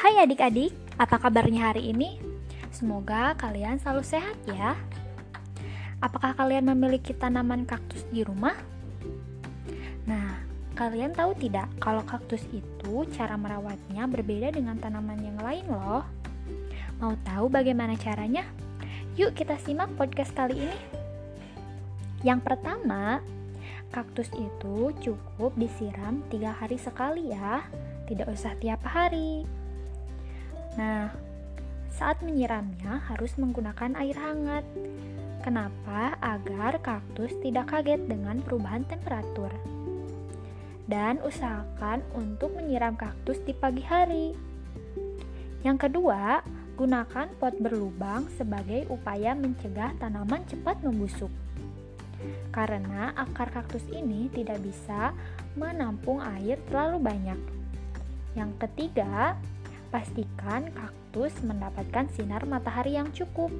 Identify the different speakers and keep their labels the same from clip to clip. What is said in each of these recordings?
Speaker 1: Hai adik-adik, apa kabarnya hari ini? Semoga kalian selalu sehat ya. Apakah kalian memiliki tanaman kaktus di rumah? Nah, kalian tahu tidak kalau kaktus itu cara merawatnya berbeda dengan tanaman yang lain loh. Mau tahu bagaimana caranya? Yuk kita simak podcast kali ini. Yang pertama, kaktus itu cukup disiram tiga hari sekali ya, tidak usah tiap hari. Nah, saat menyiramnya harus menggunakan air hangat. Kenapa? Agar kaktus tidak kaget dengan perubahan temperatur. Dan usahakan untuk menyiram kaktus di pagi hari. Yang kedua, gunakan pot berlubang sebagai upaya mencegah tanaman cepat membusuk. Karena akar kaktus ini tidak bisa menampung air terlalu banyak. Yang ketiga, pastikan kaktus mendapatkan sinar matahari yang cukup.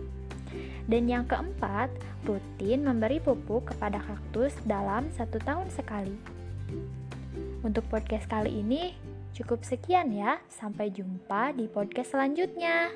Speaker 1: Dan yang keempat, rutin memberi pupuk kepada kaktus dalam satu tahun sekali. Untuk podcast kali ini, cukup sekian ya. Sampai jumpa di podcast selanjutnya.